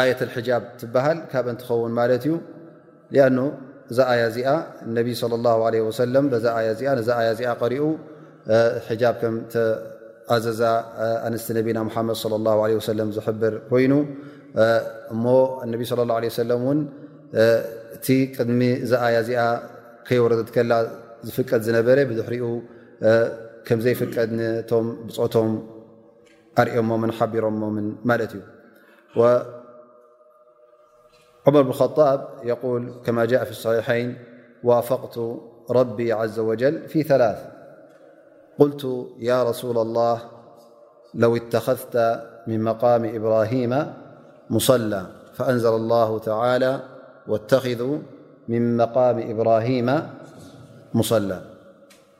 ኣየት ልሕጃብ ትበሃል ካብ እንትኸውን ማለት እዩ ኣኑ እዛ ኣያ እዚኣ ነቢ ለ ላ ለ ወሰለም ዛ ኣያ እዚኣ ነዛ ኣያ እዚኣ ቀሪኡ ሕጃብ ከም ተኣዘዛ ኣንስቲ ነቢና ሙሓመድ ለ ላ ለ ወሰለም ዝሕብር ኮይኑ እሞ እነቢ ስለ ላ ለ ሰለም እውን እቲ ቅድሚ እዛ ኣያ እዚኣ ከይወረደት ከላ ዝፍቀድ ዝነበረ ብድሕሪኡ ከምዘይፍቀድ ነቶም ብፆቶም ኣርኦሞምን ሓቢሮሞምን ማለት እዩ عمر بن اخطاب- يقول كما جاء في الصحيحين وافقت ربي عز وجل في ثلاث قلت يا رسول الله لو اتخذت من مقام إبراهيم مصلى فأنزل الله تعالى واتخذوا من مقام إبراهيم مصلى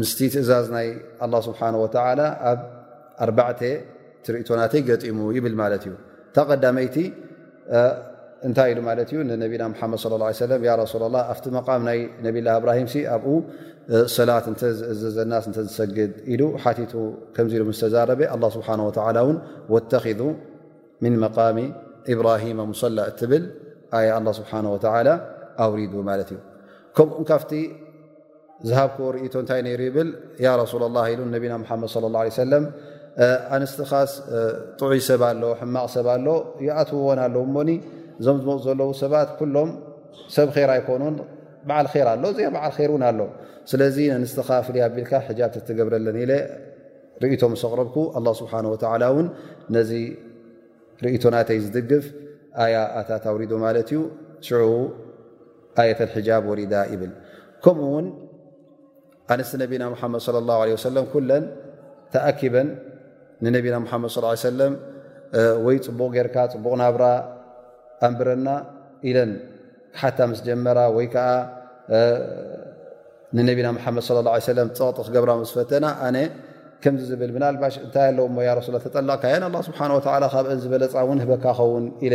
ምስቲ ትእዛዝ ናይ ኣላ ስብሓን ወተላ ኣብ ኣርባዕተ ትርኢቶናተይ ገጢሙ ይብል ማለት እዩ እታ ቀዳመይቲ እንታይ ኢሉ ማለት እዩ ንነቢና ሓመድ ለ ላ ሰለም ያ ረሱላ ላ ኣብቲ መቃም ናይ ነብላ እብራሂምሲ ኣብኡ ሰላት እንተዝእዘዘናስ እንተዝሰግድ ኢሉ ሓቲቱ ከምዚ ኢሉ ምስ ተዛረበ ኣላ ስብሓን ወተላ እውን ወተኪዙ ምን መቃሚ እብራሂማ ሙሰላ እትብል ኣያ ኣላ ስብሓን ወተላ ኣውሪዱ ማለት እዩ ከምኡ ካብቲ ዝሃብክዎ ርእቶ እንታይ ነይሩ ይብል ያ ረሱላ ላ ኢሉ ነቢና ሓመድ ለ ላ ሰለም ኣንስትኻስ ጥዑይ ሰብ ኣሎ ሕማቕ ሰብ ኣሎ ይኣትውዎን ኣለዉ እሞኒ እዞም ዝመፁ ዘለዉ ሰባት ኩሎም ሰብ ር ኣይኮኑን በዓል ር ኣሎ እዚኣ በዓል ር እውን ኣሎ ስለዚ ኣንስትኻ ፍልይ ኣቢልካ ሕጃብ ትትገብረለን ኢለ ርእቶ ምስ ኣቕረብኩ ኣላ ስብሓን ወተላ እውን ነዚ ርእቶ ናተይ ዝድግፍ ኣያ ኣታት ኣውሪዱ ማለት እዩ ሽዑ ኣየተል ሕጃብ ወሪዳ ይብል ከምኡ ውን ኣንስቲ ነቢና ሓመድ صለ ላه ለ ሰለም ኩለን ተኣኪበን ንነቢና ሓመድ ص ሰለም ወይ ፅቡቕ ጌርካ ፅቡቕ ናብራ ኣንብረና ኢለን ሓታ ምስ ጀመራ ወይ ከዓ ንነቢና ሓመድ صለ ه ሰለ ፀቕጢ ክገብራ ምስ ፈተና ኣነ ከምዚ ዝብል ምናልባሽ እንታይ ኣለዎ ሞ ያ ረሱላ ተጠላቕካየን ኣ ስብሓ ወ ካብአን ዝበለፃ እውን ህበካ ኸውን ኢለ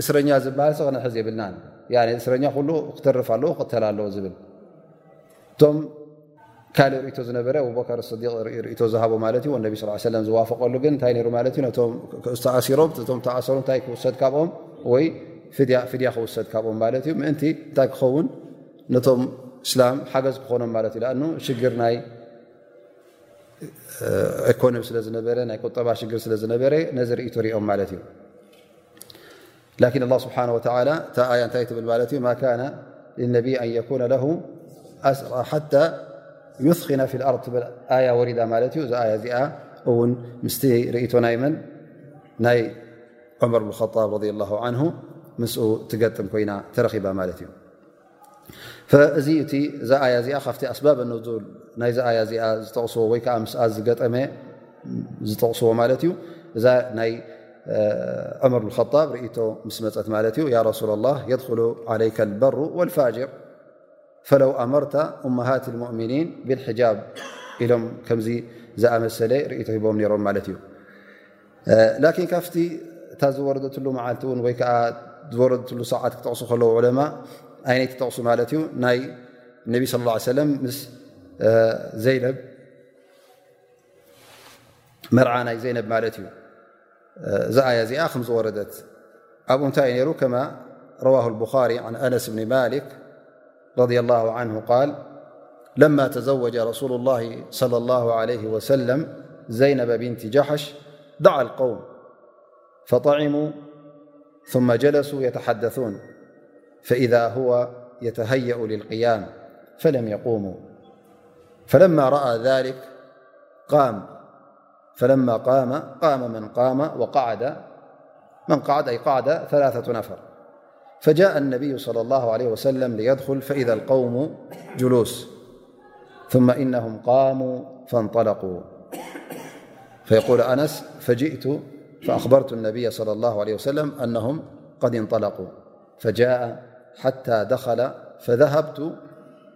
እስረኛ ዝበሃል ሰክነሕዝ የብልና እስረኛ ሉ ክተርፍ ኣለዎ ክተል ኣለዎ ዝብል እቶም ካልእ ርእቶ ዝነበረ ኣቡበከር ስዲቅ ርእቶ ዝሃቦ ማለት ዩ ነቢ ስ ሰለም ዝዋፈቀሉ ግን እንታይ ሩ ማለት ዩ ነቶም ዝተኣሲሮም እቶም ተኣሰሩ እታይ ክውሰድ ካብኦም ወይ ፍድያ ክውሰድ ካብኦም ማለት ዩ ምእንቲ እንታይ ክኸውን ነቶም እስላም ሓገዝ ክኾኖም ማለት ዩ ኣ ሽግር ናይ ኢኮኖሚ ስለ ዝነበረ ናይ ቁጠባ ሽግር ስለ ዝነበረ ነዚ ርእቶ ሪኦም ማለት እዩ ላኪን ኣላ ስብሓን ወተላ እታ ኣያ እንታይ ትብል ማለት እዩ ማ ካነ ልነብይ ኣን የኩነ ለ ኣስራ ሓታ ዩስኪና ፊ ልኣርድ ትብል ኣያ ወሪዳ ማለት እዩ እዚ ኣያ እዚኣ እውን ምስቲ ርእቶ ናይ መን ናይ ዑመር ብከጣብ ረ ላ ን ምስኡ ትገጥም ኮይና ተረኪባ ማለት እዩ እዚ እቲ እዛ ኣያ እዚኣ ካብቲ ኣስባብ ኑል ናይዚ ኣያ እዚኣ ዝጠቕስዎ ወይ ከዓ ምስኣ ዝገጠመ ዝጠቕስዎ ማለት እዩ እዛ ናይ ዕምር ጣብ ርእቶ ምስ መፀት ማለት እዩ ያ ረሱላ ላ የድክሉ ዓለይከ በሩ ወልፋጅር ፈለው ኣመርታ እመሃት ልሙእምኒን ብልሕጃብ ኢሎም ከምዚ ዝኣመሰለ ርእቶ ሂቦም ነይሮም ማለት እዩ ላኪን ካብቲ እታ ዝወረደትሉ መዓልቲ ን ወይ ከዓ ዝወረደትሉ ሰዓት ክጠቕሱ ከለዉ ዕለማ ኣይነይቲ ጠቕሱ ማለት እዩ ናይ ነቢ ስለ ላ ሰለም ምስ ዘይነብ መርዓ ናይ ዘይነብ ማለት እዩ እዛ ኣያ እዚኣ ከም ዝወረደት ኣብኡ እንታይ ዩ ነይሩ ከማ ረዋሁ ልቡኻሪ ን ኣነስ ብኒ ማሊክ رضي الله عنه-قال لما تزوج رسول الله صلى الله عليه وسلم زينب بنت جحش دعى القوم فطعموا ثم جلسوا يتحدثون فإذا هو يتهيأ للقيام فلم يقوموا فما رأى ذلك فلما قام قام ن قام ومن عأي قعد ثلاثة نفر فجاء النبي - صلى الله عليه وسلم- ليدخل فإذا القومو جلوس ثم إنهم قاموا فانطلقوا فيقول أنس فجئت فأخبرت النبي - صلى الله عليه وسلم - أنهم قد انطلقوا فجاء حتى دخل فذهبت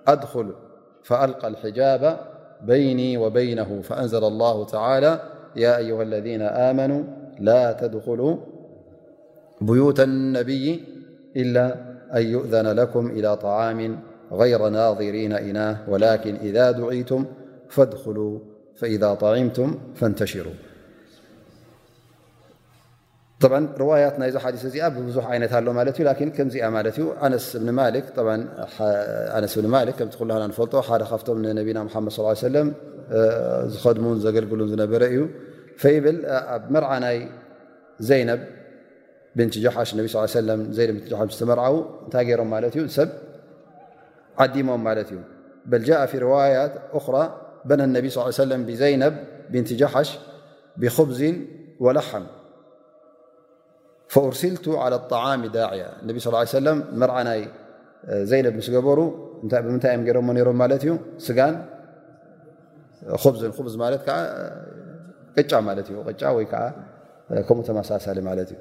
أدخل فألقى الحجاب بيني وبينه فأنزل الله تعالى يا أيها الذين آمنوا لا تدخلوا بيوت النبي إلا أن يؤذن لكم إلى طعام غير ناظرين إناه ولكن إذا دعيتم فادخلوا فإذا طعمتم فانتشروا ርዋያት ናይዚ ሓዲስ እዚኣ ብብዙሕ ዓይነት ኣሎ ማለት እዩ ላን ከምዚኣ ማለት እዩ ኣነስ እብኒ ማሊክ ከምቲ ኩላና ንፈልጦ ሓደ ካብቶም ንነቢና ሓመድ ስ ሰለም ዝኸድሙን ዘገልግሉን ዝነበረ እዩ ፈይብል ኣብ መርዓ ናይ ዘይነብ ብንቲ ጀሓሽ ነቢ ስ ሰለ ዘይነ ብ ጀሓሽ ዝተመርዓው እንታይ ገይሮም ማለት እዩ ሰብ ዓዲሞም ማለት እዩ በልጃ ፊ ርዋያት ራ በነ ነቢ ስ ሰለም ብዘይነብ ብንቲ ጀሓሽ ብክብዚን ወላሓም ፈርሲልቱ ع ጣሚ ዳያ ነቢ ስ ሰለ መርዓ ናይ ዘይነብ ምስ ገበሩ ብምንታይ እዮም ገሮሞ ነሮም ማለት እዩ ስጋን ዝ ማለት ዓ ቅጫ ማለት እዩ ጫ ወይዓ ከምኡ ተመሳሳሊ ማለት እዩ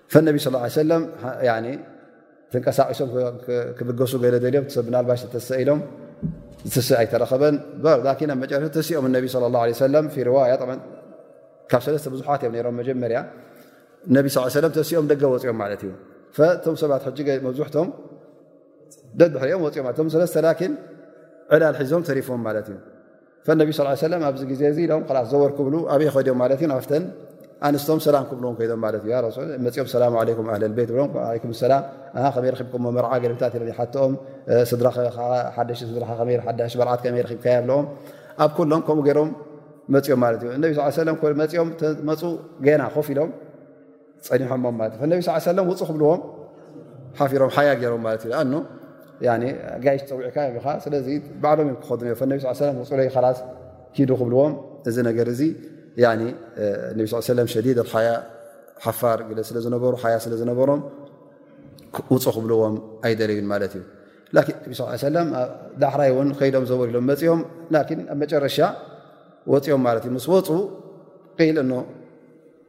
ፈነቢ ስ ሰለም ተንቀሳቂሶም ክብገሱ ገለ ደልዮም ሰብ ናልባሽ ዝተሰ ኢሎም ዝትሰ ኣይተረኸበን ኣብ መጨረሻ ተሲኦም ነቢ ለ ላ ሰለ ዋያ ካብ ሰለስተ ብዙሓት እዮም ሮም መጀመርያ ነቢ ስ ሰለ ተሲኦም ደገ ወፅኦም ማለት እዩ ቶም ሰባት ሕጂ መብዝሕቶም ደድሕሪኦም ወፅኦም ም ሰለስተ ላኪን ዕላል ሒዞም ተሪፎም ማለት እዩ ፈነቢ ስ ሰለ ኣብዚ ግዜ እዚ ኢሎም ስ ዘወር ክብሉ ኣበይ ከድዮም ማለት እዩ ናፍተን ኣንስቶም ሰላም ክብልዎም ከይዶም ማለት እዩ መፅኦም ሰላም ኩም ኣህለልቤት ብሎም ኩም ሰላም ከመይ ረኪብኩም መርዓ ገርምታት ኢሎም ይሓትኦም ስድራ ሓደሽቲ ስድራ ከመይ ሓዳሽ መርዓት ከመይ ረኪብካያ ብለዎም ኣብ ኩሎም ከምኡ ገይሮም መፅኦም ማለት እዩ እነቢ ስ ሰለ መፅኦም መፁ ገና ኮፍ ኢሎም ጸኒሖሞ ማ ነቢ ስ ሰለም ውፁ ክብልዎም ሓፊሮም ሓያ ገይሮም ማለት እዩ ኣኑ ጋይሽ ፀዊዕካ ኻ ስለዚ ባዕሎም እዮም ክኸዱ ነ ነ ስ ሰለም ውፁለይ ላስ ኪዱ ክብልዎም እዚ ነገር እዚ ነቢ ስ ሰለም ሸዲድ ሓያ ሓፋር ግለ ስለ ዝነበሩ ሓያ ስለ ዝነበሮም ውፁ ክብልዎም ኣይደለዩን ማለት እዩ ላን ነቢ ስ ሰለም ዳሕራይ እውን ከይዶም ዘበሩ ኢሎም መፅኦም ላን ኣብ መጨረሻ ወፅኦም ማለት እዩ ምስ ወፁ ል እኖ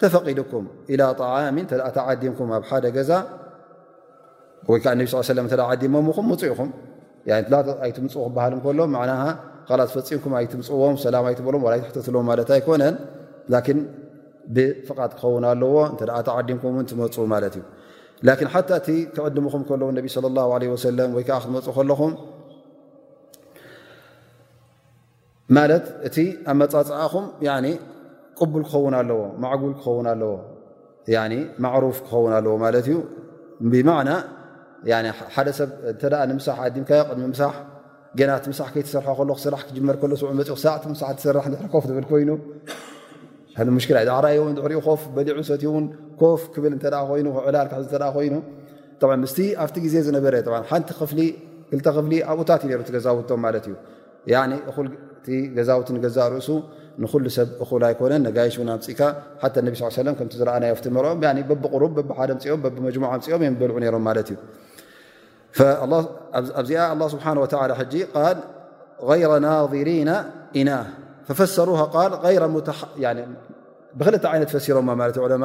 ተፈቒዱኩም ኢላ ጣዓሚ እተ ተዓዲምኩም ኣብ ሓደ ገዛ ወይ ከዓ ነቢ ስ ለም ዓዲሞምኹም ውፁ ኢኹም ኣይትምፁ ክበሃል ከሎ መናሃ ካላት ፈፂምኩም ኣይትምፅዎም ሰላም ኣይትበሎም ዋላ ኣይትሕተትሎም ማለት ኣይኮነን ላኪን ብፍቓድ ክኸውን ኣለዎ እተ ተዓዲምኩም ውን ትመፁ ማለት እዩ ላኪን ሓታ እቲ ክዕድምኹም ከለዉ ነቢ ለ ላ ለ ወሰለም ወይከዓ ክትመፁ ከለኹም ማለት እቲ ኣመፃፅኣኹም ቅቡል ክኸውን ኣለዎ ማዕጉል ክኸውን ኣለዎ ማዕሩፍ ክኸውን ኣለዎ ማለት እዩ ብማዕና ሓደ ሰብ እተ ንምሳሕ ኣዲምካዮ ቅድሚ ምሳሕ ገና እቲ ምሳሕ ከይተሰርሐ ከሎ ክስራሕ ክጅመር ከሎ ስዑ መፅኡ ክሳዕ እቲ ምሳሕ ትሰራሕ ድሕሪ ኮፍ ትብል ኮይኑ ሙሽክላ እዩ ዳዕራይ እውን ድሕሪኡ ኮፍ በሊዑ ሰት እውን ኮፍ ክብል እተ ኮይኑ ክዕላል ክሕዝ እተ ኮይኑ ምስቲ ኣብቲ ግዜ ዝነበረ ሓንቲ ክፍሊ ክልተ ክፍሊ ኣብኡታት እዩ ነሩ ትገዛውቶም ማለት እዩ እኹል እቲ ገዛውቲ ንገዛእ ርእሱ ንኩሉ ሰብ እኹል ኣይኮነን ነጋይሽ ውን ኣምፅእካ ሓ ነቢ ስ ሰለም ከምቲ ዝረኣናዮ ፍቲ መርኦም በብቕሩብ በብሓደ ምፅኦም በብመጅሙ ኣምፅኦም እዮም በልዑ ነይሮም ማለት እዩ ኣብዚኣ ኣላ ስብሓን ወተላ ሕጂ ቃል غይረ ናظሪና ኢና ፈፈሰሩሃ ል ብክልተ ዓይነት ፈሲሮማ ማለት ዑለማ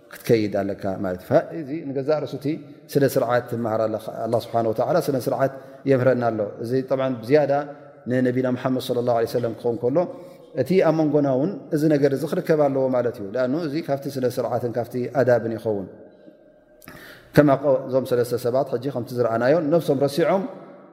ክትከይድ ኣለካ ማለት እዩ እዚ ንገዛእ ርእሱ እቲ ስነ ስርዓት ትመሃር ኣለካ ኣላ ስብሓን ወተላ ስነ ስርዓት የምህረና ኣሎ እዚ ብ ብዝያዳ ንነቢና ምሓመድ ለ ላ ሰለም ክኸውን ከሎ እቲ ኣብ መንጎና እውን እዚ ነገር እዚ ክርከብ ኣለዎ ማለት እዩ ኣ እዚ ካብቲ ስነ ስርዓትን ካብቲ ኣዳብን ይኸውን ከማእዞም ሰለስተ ሰባት ሕጂ ከምቲ ዝረኣናዮ ነብሶም ረሲዖም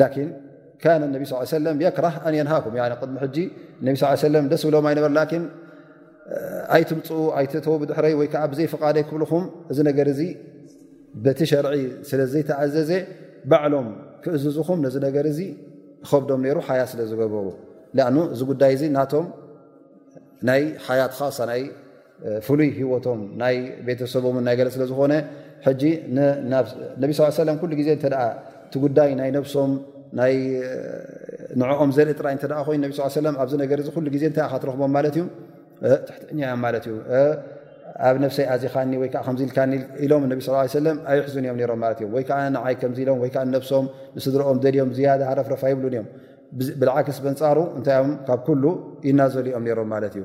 ላኪን ካነ ነቢ ስ ሰለም የክራህ ኣን የንሃኩም ቅድሚ ሕጂ ነቢ ስ ሰለም ደስ ብሎም ኣይነበር ላኪን ኣይትምፅኡ ኣይተተወ ብድሕረይ ወይ ከዓ ብዘይ ፍቓደይ ክብልኹም እዚ ነገር እዚ በቲ ሸርዒ ስለ ዘይተኣዘዘ ባዕሎም ክእዝዝኹም ነዚ ነገር እዚ ኸብዶም ነይሩ ሓያ ስለ ዝገበሩ ኣ እዚ ጉዳይ እዚ ናቶም ናይ ሓያት ሳ ናይ ፍሉይ ሂወቶም ናይ ቤተሰቦም ናይ ገለ ስለ ዝኾነ ሕጂ ነቢ ስ ሰለም ኩሉ ግዜ እተ እቲ ጉዳይ ናይ ነብሶም ናይ ንዕኦም ዘርኢ ጥራይ እተ ኮይኑ ነቢ ስ ሰለም ኣብዚ ነገር እዚ ኩሉ ግዜ እንታይ ካትረኽቦም ማለት እዩ ትሕትኛ እዮም ማለት እዩ ኣብ ነፍሰይ ኣዚኻኒ ወይ ከዓ ከምዚ ኢልካኒ ኢሎም ነቢ ስ ሰለም ኣይሕዙን እዮም ሮም ማለት እዮም ወይ ከዓ ንዓይ ከምዚ ኢሎም ወይ ከዓ ነብሶም ንስድርኦም ደልዮም ዝያዳ ሃረፍረፍ ኣይብሉን እዮም ብልዓክስ በንፃሩ እንታይ ዮም ካብ ኩሉ ይናዘሉ እዮም ሮም ማለት እዩ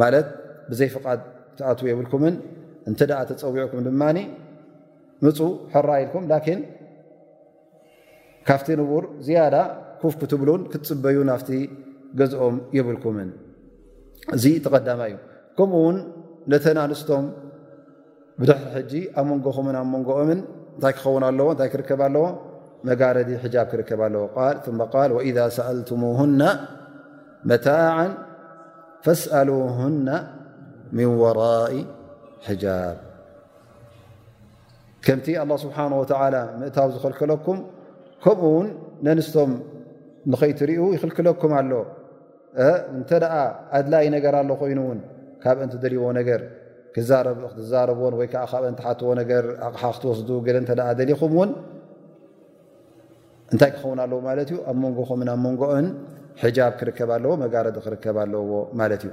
ማለት ብዘይ ፍቓድ ክትኣትዉ የብልኩምን እንተ ተፀዊዕኩም ድማ ምፁ ሕራ ኢልኩም ላኪን ካብቲ ንቡር ዝያዳ ኩፍ ክትብሉን ክትፅበዩ ናብቲ ገዝኦም የብልኩምን እዚ ተቀዳማ እዩ ከምኡ ውን ነተን ኣንስቶም ብድሕሪ ሕጂ ኣብ መንጎኹምን ኣብ መንጎኦምን እንታይ ክኸውን ኣለዎ እንታይ ክርከብ ኣለዎ መጋረዲ ሕጃብ ክርከብ ኣለዎ ል ወኢዛ ሰኣልትሙና መታዓ ፈስኣሉና ምን ወራኢ ሕጃብ ከምቲ ኣላ ስብሓን ወተላ ምእታው ዝኽልክለኩም ከምኡ ውን ነንስቶም ንኸይትርኡ ይኽልክለኩም ኣሎ እንተ ኣድላይ ነገር ኣሎ ኮይኑ ውን ካብ እትደልዎ ነገር ክትዛረብዎን ወይ ዓ ካብ እትሓትዎ ነገር ኣቕሓ ክትወስዱ ገለ እተ ደሊኹም ውን እንታይ ክኸውን ኣለዎ ማለት እዩ ኣብ መንጎኹምን ኣብ መንጎኦን ሕጃብ ክርከብ ኣለዎ መጋረዲ ክርከብ ኣለዎ ማለት እዩ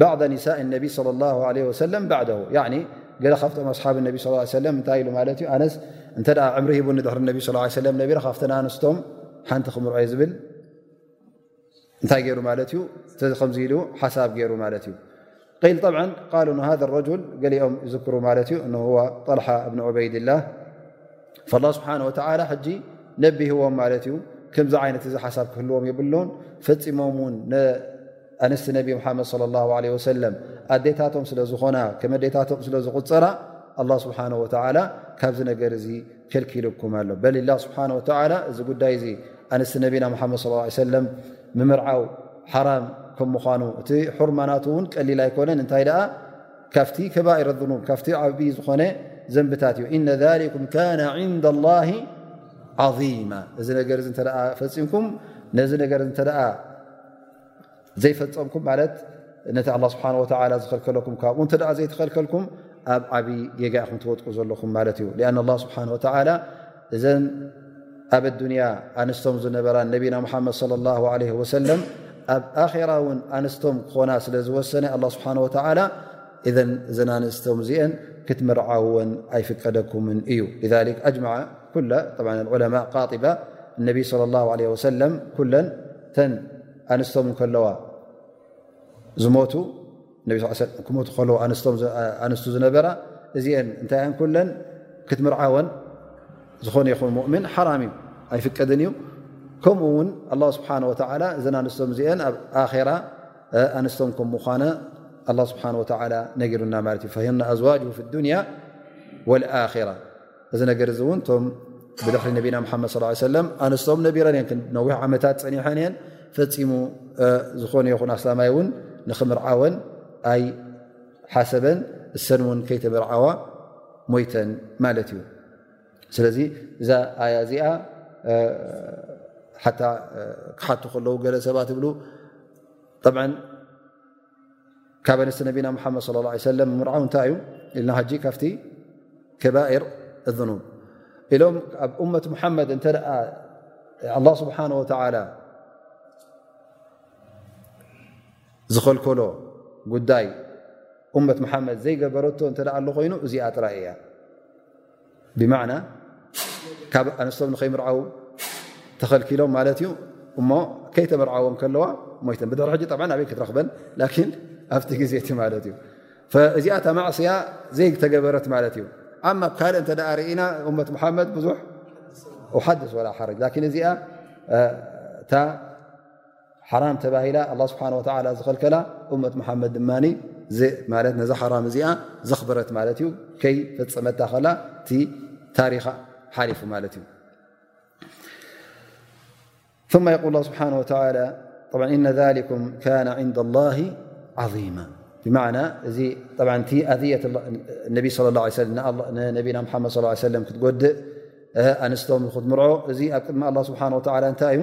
ባዕዳ ኒሳእ ነቢ صለ ላ ለ ወሰለም ባዕደ ኒ ገለ ካብቶም ኣስሓብ ነቢ ስ ሰለም እንታይ ኢሉ ማለት እዩ ኣነስ እንተ ዕምሪ ሂቡ ድሕሪ ነቢ ስ ሰለም ነቢረ ካብተ ኣንስቶም ሓንቲ ክምርዖ ዩ ዝብል እንታይ ገይሩ ማለት እዩ ከምዚ ኢሉ ሓሳብ ገይሩ ማለት እዩ ል ጠብ ቃሉ ንሃ ረል ገሊኦም ይዝክሩ ማለት እዩ ን ጠልሓ እብን ዑበይድላ ላ ስብሓን ወተላ ሕጂ ነቢህዎም ማለት እዩ ከምዚ ዓይነት እዚ ሓሳብ ክህልዎም የብሎን ፈፂሞም ውን ኣንስቲ ነቢ ሓመድ صለ ላ ለ ወሰለም ኣዴታቶም ስለ ዝኾና ከም ኣዴታቶም ስለ ዝቁፅራ ኣላ ስብሓን ወተላ ካብዚ ነገር እዚ ከልኪልኩም ኣሎ በል ላ ስብሓን ወተላ እዚ ጉዳይ እዚ ኣንስቲ ነቢና ሓመድ ስ ሰለም ምምርዓው ሓራም ከም ምኳኑ እቲ ሑርማናት እውን ቀሊል ኣይኮነን እንታይ ደኣ ካብቲ ከባኢረ ኑብ ካብቲ ዓብ ዝኾነ ዘንብታት እዩ እነ ሊኩም ካነ ንዳ ላ ዓظማ እዚ ነገር እዚ እተ ፈፂምኩም ነዚ ነገር እተ ዘይፈፀምኩም ማለት ነቲ ኣላ ስብሓን ወተላ ዝኸልከለኩም ካብኡ እንተ ዘይተኸልከልኩም ኣብ ዓብዪ ጌጋ ኢኹም ትወጥቁ ዘለኹም ማለት እዩ ኣን ኣላ ስብሓን ወተላ እዘን ኣብ ኣዱንያ ኣንስቶም ዝነበራ ነቢና ሙሓመድ ለ ላ ለ ወሰለም ኣብ ኣራ እውን ኣንስቶም ክኾና ስለ ዝወሰነ ኣላ ስብሓን ወተላ እዘን ኣንስቶም እዚአን ክትምርዓወን ኣይፍቀደኩምን እዩ ኣጅመዓ ዑለማ ቃጢባ ነቢ صለ ላ ለ ወሰለም ኩለን ተን ኣንስቶም ከለዋ ዝሞቱ ነቢ ክሞቱ ከለዎ ኣንስቱ ዝነበራ እዚአን እንታይ ን ኩለን ክትምርዓወን ዝኾነ ይኹን ሙእምን ሓራም እዩ ኣይፍቀድን እዩ ከምኡ ውን ኣላ ስብሓን ወተላ እዘን ኣንስቶም እዚአን ኣብ ኣራ ኣንስቶም ከም ምዃነ ኣላ ስብሓን ወተላ ነጊሩና ማለት እዩ ፈሂና ኣዝዋጅ ፊ ዱንያ ወልኣራ እዚ ነገር እዚ እውን እቶም ብድሕሪ ነቢና ሓመድ ስ ሰለም ኣንስቶም ነቢረን እየን ክነዊሕ ዓመታት ፀኒሐን እየን ፈፂሙ ዝኾነ ይኹን ኣስላማይ እውን ንክምርዓወን ኣይ ሓሰበን እሰን እውን ከይተመርዓዋ ሞይተን ማለት እዩ ስለዚ እዛ ኣያ እዚኣ ሓታ ክሓቱ ከለዉ ገለ ሰባት ይብሉ ካብ ኣንስቲ ነቢና ሓመድ صለ ه ሰለ ምርዓው እንታይ እዩ ኢልና ጂ ካብቲ ከባር ኑ ኢሎም ኣብ እመት ሓመድ እተ ስብሓ ላ ዝኸልከሎ ጉዳይ እመት መሓመድ ዘይገበረቶ እተ ኣሎ ኮይኑ እዚኣ ጥራይ እያ ብማዕና ካብ ኣንስቶም ንኸይምርዓው ተኸልኪሎም ማለት እዩ እሞ ከይተመርዓዎም ከለዋ ሞይተን ብድሕሪ ሕጂ ጠብዓ ኣበይ ክትረኽበን ላኪን ኣብቲ ግዜ እቲ ማለት እዩ እዚኣ እታ ማዕስያ ዘይተገበረት ማለት እዩ ኣማ ብ ካልእ እንተ ርእና እመት መሓመድ ብዙሕ ሓድስ ወላ ሓረጅ ላኪን እዚኣ እታ ሓራም ተባሂላ ኣላ ስብሓን ወተዓላ ዝኸልከላ እመት መሓመድ ድማ ማለት ነዛ ሓራም እዚኣ ዘኽበረት ማለት እዩ ከይ ፈፀመታ ከላ እቲ ታሪኻ ሓሊፉ ማለት እዩ ثማ የቁል ስብሓ ወተላ እነ ذሊኩም ካነ ዕንዳ ላሂ ዓظማ ብማዕና እዚ እቲ ኣየት ነቢ ለ ላ ሰለ ንነቢና ሓመድ ስ ሰለም ክትጎድእ ኣንስቶም ንክትምርዖ እዚ ኣብ ቅድሚ ኣላ ስብሓን ወተላ እንታይ እዩ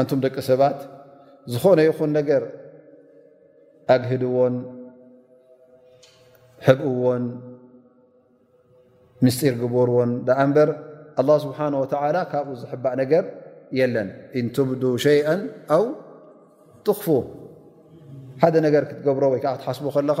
ኣንቱም ደቂ ሰባት ዝኾነ ይኹን ነገር ኣግህድዎን ሕብእዎን ምስጢር ግበርዎን ደኣ እምበር ኣላ ስብሓን ወተዓላ ካብኡ ዝሕባእ ነገር የለን እንትብዱ ሸይአ ኣው ትኽፉ ሓደ ነገር ክትገብሮ ወይ ከዓ ክትሓስቡ ከለኻ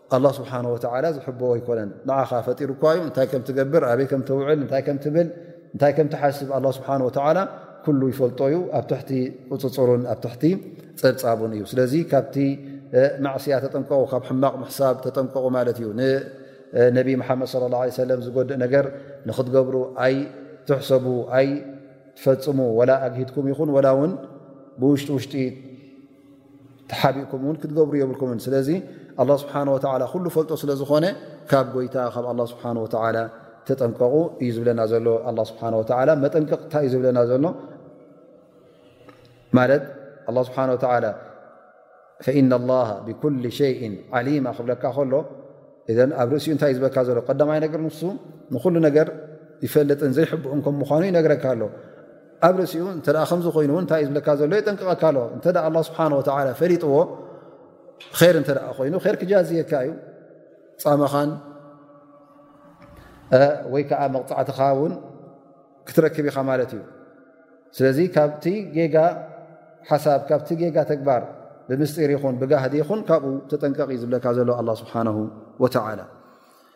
ኣላ ስብሓን ወተዓላ ዝሕብኦ ኣይኮነን ንዓኻ ፈጢሩ እኳ እዩ እንታይ ከም ትገብር ኣበይ ከም ተውዕል እንታይ ከም ትብል እንታይ ከም ትሓስብ ኣላ ስብሓን ወተዓላ ኩሉ ይፈልጦ እዩ ኣብ ትሕቲ ቁፅፅሩን ኣብ ትሕቲ ፀብፃቡን እዩ ስለዚ ካብቲ ማዕስያ ተጠንቀቑ ካብ ሕማቕ ምሕሳብ ተጠንቀቑ ማለት እዩ ንነቢ መሓመድ ለ ላ ሰለም ዝጎድእ ነገር ንክትገብሩ ኣይ ትሕሰቡ ኣይ ትፈፅሙ ወላ ኣግሂድኩም ይኹን ወላ እውን ብውሽጢ ውሽጢ ተሓቢእኩም ውን ክትገብሩ የብልኩምን ስለዚ ኣላ ስብሓን ወላ ኩሉ ፈልጦ ስለ ዝኾነ ካብ ጎይታ ካብ ኣላ ስብሓን ወላ ተጠንቀቑ እዩ ዝብለና ዘሎ ኣላ ስብሓን ወላ መጠንቀቕ ታይ እዩ ዝብለና ዘሎ ማለት ኣላ ስብሓን ወላ ፈኢና ላ ብኩል ሸይን ዓሊማ ክብለካ ከሎ እዘን ኣብ ርእሲኡ እንታይ እዩ ዝበካ ዘሎ ቀዳማይ ነገር ንሱ ንኩሉ ነገር ይፈልጥን ዘይሕብኡን ከም ምኳኑ ይነግረካ ኣሎ ኣብ ርእሲኡ እተ ከምዚ ኮይኑ ውን እንታይእዩ ዝብለካ ዘሎ የጠንቅቐካ ኣሎ እተ ኣ ስብሓ ፈሊጥዎ ር እተ ኮይኑ ር ክጃዝየካ እዩ ፃማኻን ወይ ከዓ መቕፃዕትኻ ውን ክትረክብ ኢኻ ማለት እዩ ስለዚ ካብቲ ጌጋ ሓሳብ ካብቲ ጌጋ ተግባር ብምስጢር ይኹን ብጋህዲ ይኹን ካብኡ ተጠንቀቕ እዩ ዝብለካ ዘሎ ስብሓ ወላ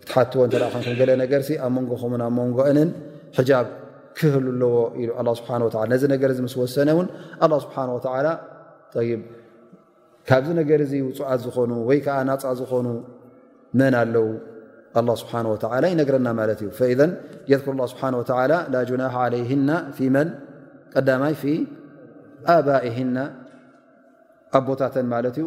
ክትሓትዎ እንተ ኮንኩም ገለ ነገርሲ ኣብ መንጎኹምን ኣብ መንጎእንን ሕጃብ ክህሉ ኣለዎ ኢሉ ኣላ ስብሓን ወላ ነዚ ነገር እዚ ምስ ወሰነ እውን ኣላ ስብሓን ወተዓላ ይብ ካብዚ ነገር እዚ ውፁዓት ዝኾኑ ወይ ከዓ ናፃ ዝኾኑ መን ኣለው ኣላ ስብሓን ወተዓላ ይነግረና ማለት እዩ ፈኢዘን የክር ላ ስብሓን ወተዓላ ላ ጅናሓ ዓለይህና ፊ መን ቀዳማይ ፊ ኣባኢህና ኣቦታተን ማለት እዩ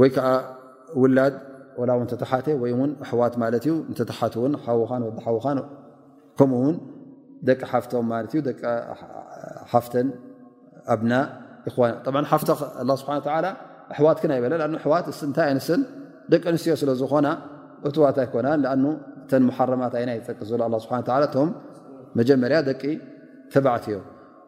ወይ ከዓ ውላድ ወላ ውን ተተሓተ ወይ ውን ኣሕዋት ማለት እዩ ንተተሓት ውን ሓውኻን ወዲ ሓውኻን ከምኡ ውን ደቂ ሓፍቶም ማለት እዩ ደቂ ሓፍተን ኣብና ይክዋን ብ ሓፍተ ላ ስብሓ ላ ኣሕዋት ክን ኣይበለ ኣ ኣሕዋት እንታይ ኣንስን ደቂ ኣንስትዮ ስለ ዝኾና እትዋት ኣይኮና ኣ እተን መሓረማት ኣይና ይጠቅስ ዘሎ ስብሓ እቶም መጀመርያ ደቂ ተባዕት እዮም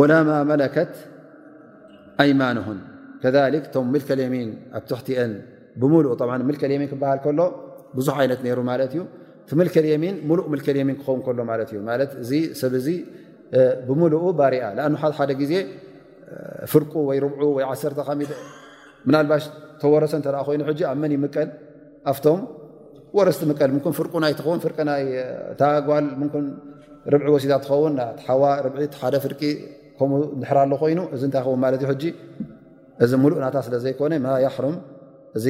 ወላ ማ መለከት ኣይማንሁን ከሊክ ቶም ምልከ ልየሚን ኣብ ትሕቲአን ብምሉ ምልከ ልየሚን ክበሃል ከሎ ብዙሕ ዓይነት ነይሩ ማለት እዩ እቲ ምልከ ልየሚን ሙሉእ ምልከ ልየሚን ክኸውን ከሎ ማለት እዩ ማለት እዚ ሰብ እዚ ብምሉኡ ባርያ ን ሓ ሓደ ግዜ ፍርቁ ወይ ርብዑ ወይ ዓሰርተ ካሚት ምናልባሽ ተወረሰ እንተ ኮይኑ ሕጂ ኣብ መን ይምቀል ኣፍቶም ወረስቲ ምቀል ምኩን ፍርቁ ናይ ትኸውን ፍርቂ ናይ ታጓል ምኩን ርብዒ ወሲዳ ትኸውን ሓዋ ርብዒ ሓደ ፍርቂ ከምኡ ንሕር ኣሎ ኮይኑ እዚ እንታይ ይኸውን ማለት እዩ ሕጂ እዚ ሙሉእ ናታ ስለ ዘይኮነ ማ ያሕሩም እዚ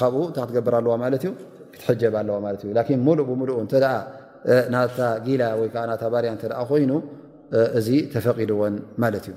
ካብኡ እንታይ ክትገብር ኣለዋ ማለት እዩ ክትሕጀብ ኣለዋ ማለት እዩ ላኪን ሙሉእ ብምሉእ እንተ ናታ ጊላ ወይ ከዓ ናታ ባርያ እንተ ኮይኑ እዚ ተፈቒድወን ማለት እዩ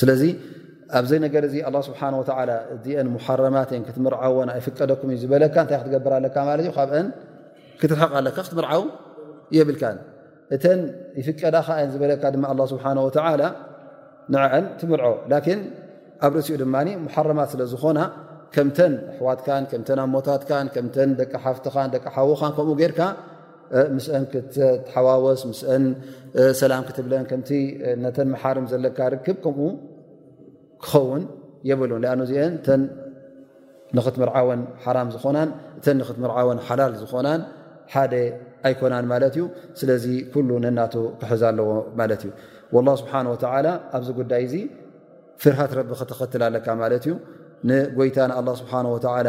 ስለዚ ኣብዚ ነገር እዚ ኣላ ስብሓን ወተላ እዚአን ሙሓረማት እየን ክትምርዓወን ኣይፍቀደኩም እዩ ዝበለካ እንታይ ክትገብር ኣለካ ማለት እዩ ካብአን ክትርሕቕ ኣለካ ክትምርዓው የብልካን እተን ይፍቀዳ ከ እየን ዝበለካ ድማ ኣላ ስብሓን ወተላ ንዐዐን ትምርዖ ላኪን ኣብ ርእሲኡ ድማ ሙሓረማት ስለ ዝኾና ከምተን ኣሕዋትካን ከምተን ኣሞታትካን ከምተን ደቂ ሓፍትኻን ደቂ ሓዉኻን ከምኡ ጌርካ ምስአን ክትተሓዋወስ ምስአን ሰላም ክትብለን ከምቲ ነተን መሓርም ዘለካ ርክብ ከምኡ ክኸውን የብሉን ኣ እዚአን እተን ንክትምርዓወን ሓራም ዝኾናን እተን ንክትምርዓወን ሓላል ዝኾናን ሓደ ኣይኮናን ማለት እዩ ስለዚ ኩሉ ነናቱ ክሕዝ ኣለዎ ማለት እዩ ወላ ስብሓን ወተላ ኣብዚ ጉዳይ እዚ ፍርሃት ረቢ ከተኸትል ኣለካ ማለት እዩ ንጎይታ ንኣላ ስብሓን ወተላ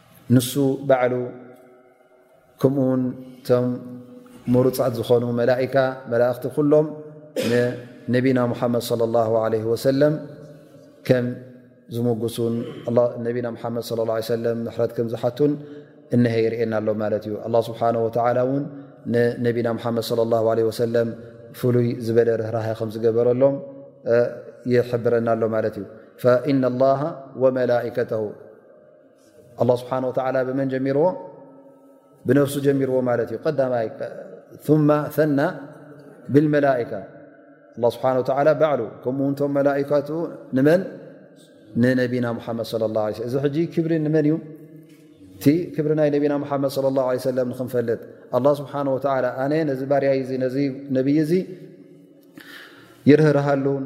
ንሱ ባዕሉ ከምኡ ውን እቶም ምሩፃት ዝኾኑ መላካ መላእኽቲ ኩሎም ንነቢና ሙሓመድ صለ ላሁ ለ ወሰለም ከም ዝምጉሱን ነቢና ሓመድ صለ ላ ሰለም ምሕረት ከም ዝሓቱን እነሀ ይርእየና ኣሎ ማለት እዩ ኣላ ስብሓን ወተላ እውን ንነቢና ሓመድ صለ ላ ለ ወሰለም ፍሉይ ዝበለ ርህራሃ ከም ዝገበረሎም ይሕብረና ኣሎ ማለት እዩ ፈኢና ላሃ ወመላከተሁ ኣላ ስብሓን ወተላ ብመን ጀሚርዎ ብነፍሱ ጀሚርዎ ማለት እዩ ቀዳማይ ማ ሰና ብልመላካ ኣ ስብሓን ወተላ ባዕሉ ከምኡ ውንቶም መላካት ንመን ንነቢና ሙሓመድ ለ ላ ለ እዚ ሕጂ ክብሪ ንመን እዩ እቲ ክብሪ ናይ ነቢና ሙሓመድ ለ ላ ለ ሰለም ንክንፈልጥ ኣላ ስብሓን ወተላ ኣነ ነዚ ባርያ እ ነዚ ነብይ እዚ ይርህርሃሉን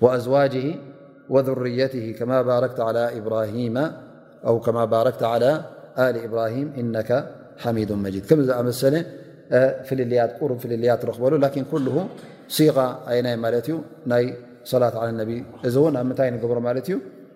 وأزواجه وذريته أوكما باركت على آل إبراهيم إنك حميد مجيد فيات ربل لكن كله صيغة الت صلاة على النبي بر الت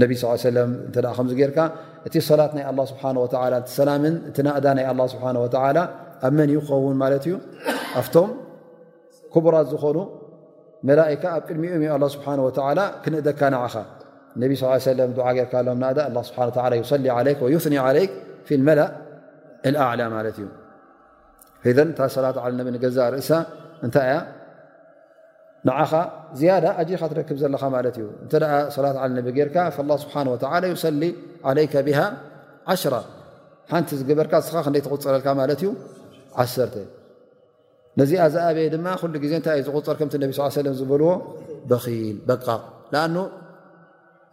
ነቢ ስ ሰለም እተ ከምዚ ጌርካ እቲ ሰላት ናይ ኣላ ስብሓን ወላ እቲ ሰላምን እቲ ናእዳ ናይ ኣላ ስብሓን ወተዓላ ኣብ መን እዩ ክኸውን ማለት እዩ ኣብቶም ክቡራት ዝኾኑ መላእካ ኣብ ቅድሚኡም እዩ ኣላ ስብሓን ወተዓላ ክንእደካ ንዓኻ ነቢ ስ ሰለም ድዓ ጌርካ ኣሎም ናእዳ ኣ ስብሓ ላ ይሰሊ ዓለይክ ወዩፍኒ ዓለይክ ፊ ልመላእ ኣዕላ ማለት እዩ ኢዘን እታ ሰላት ዓል ነቢ ንገዛእ ርእሳ እንታይ እያ ንዓኻ ዝያዳ ኣጅኻ ትረክብ ዘለኻ ማለት እዩ እንተ ሰላት ዓል ነቢ ጌርካ ላ ስብሓን ወተላ ዩሰሊ ዓለይከ ብሃ ዓሽራ ሓንቲ ዝገበርካ ንስኻ ክንደይ ትቁፅረልካ ማለት እዩ ዓሰርተ ነዚኣ ዝኣበየ ድማ ኩሉ ግዜ እንታይ እዩ ዝቁፅር ከምቲ ነቢ ስ ሰለም ዝበልዎ በኺል በቃቕ ንኣኑ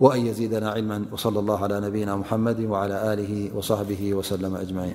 وأن يزيدنا علما وصلى الله على نبينا محمد وعلى آله وصحبه وسلم أجمعين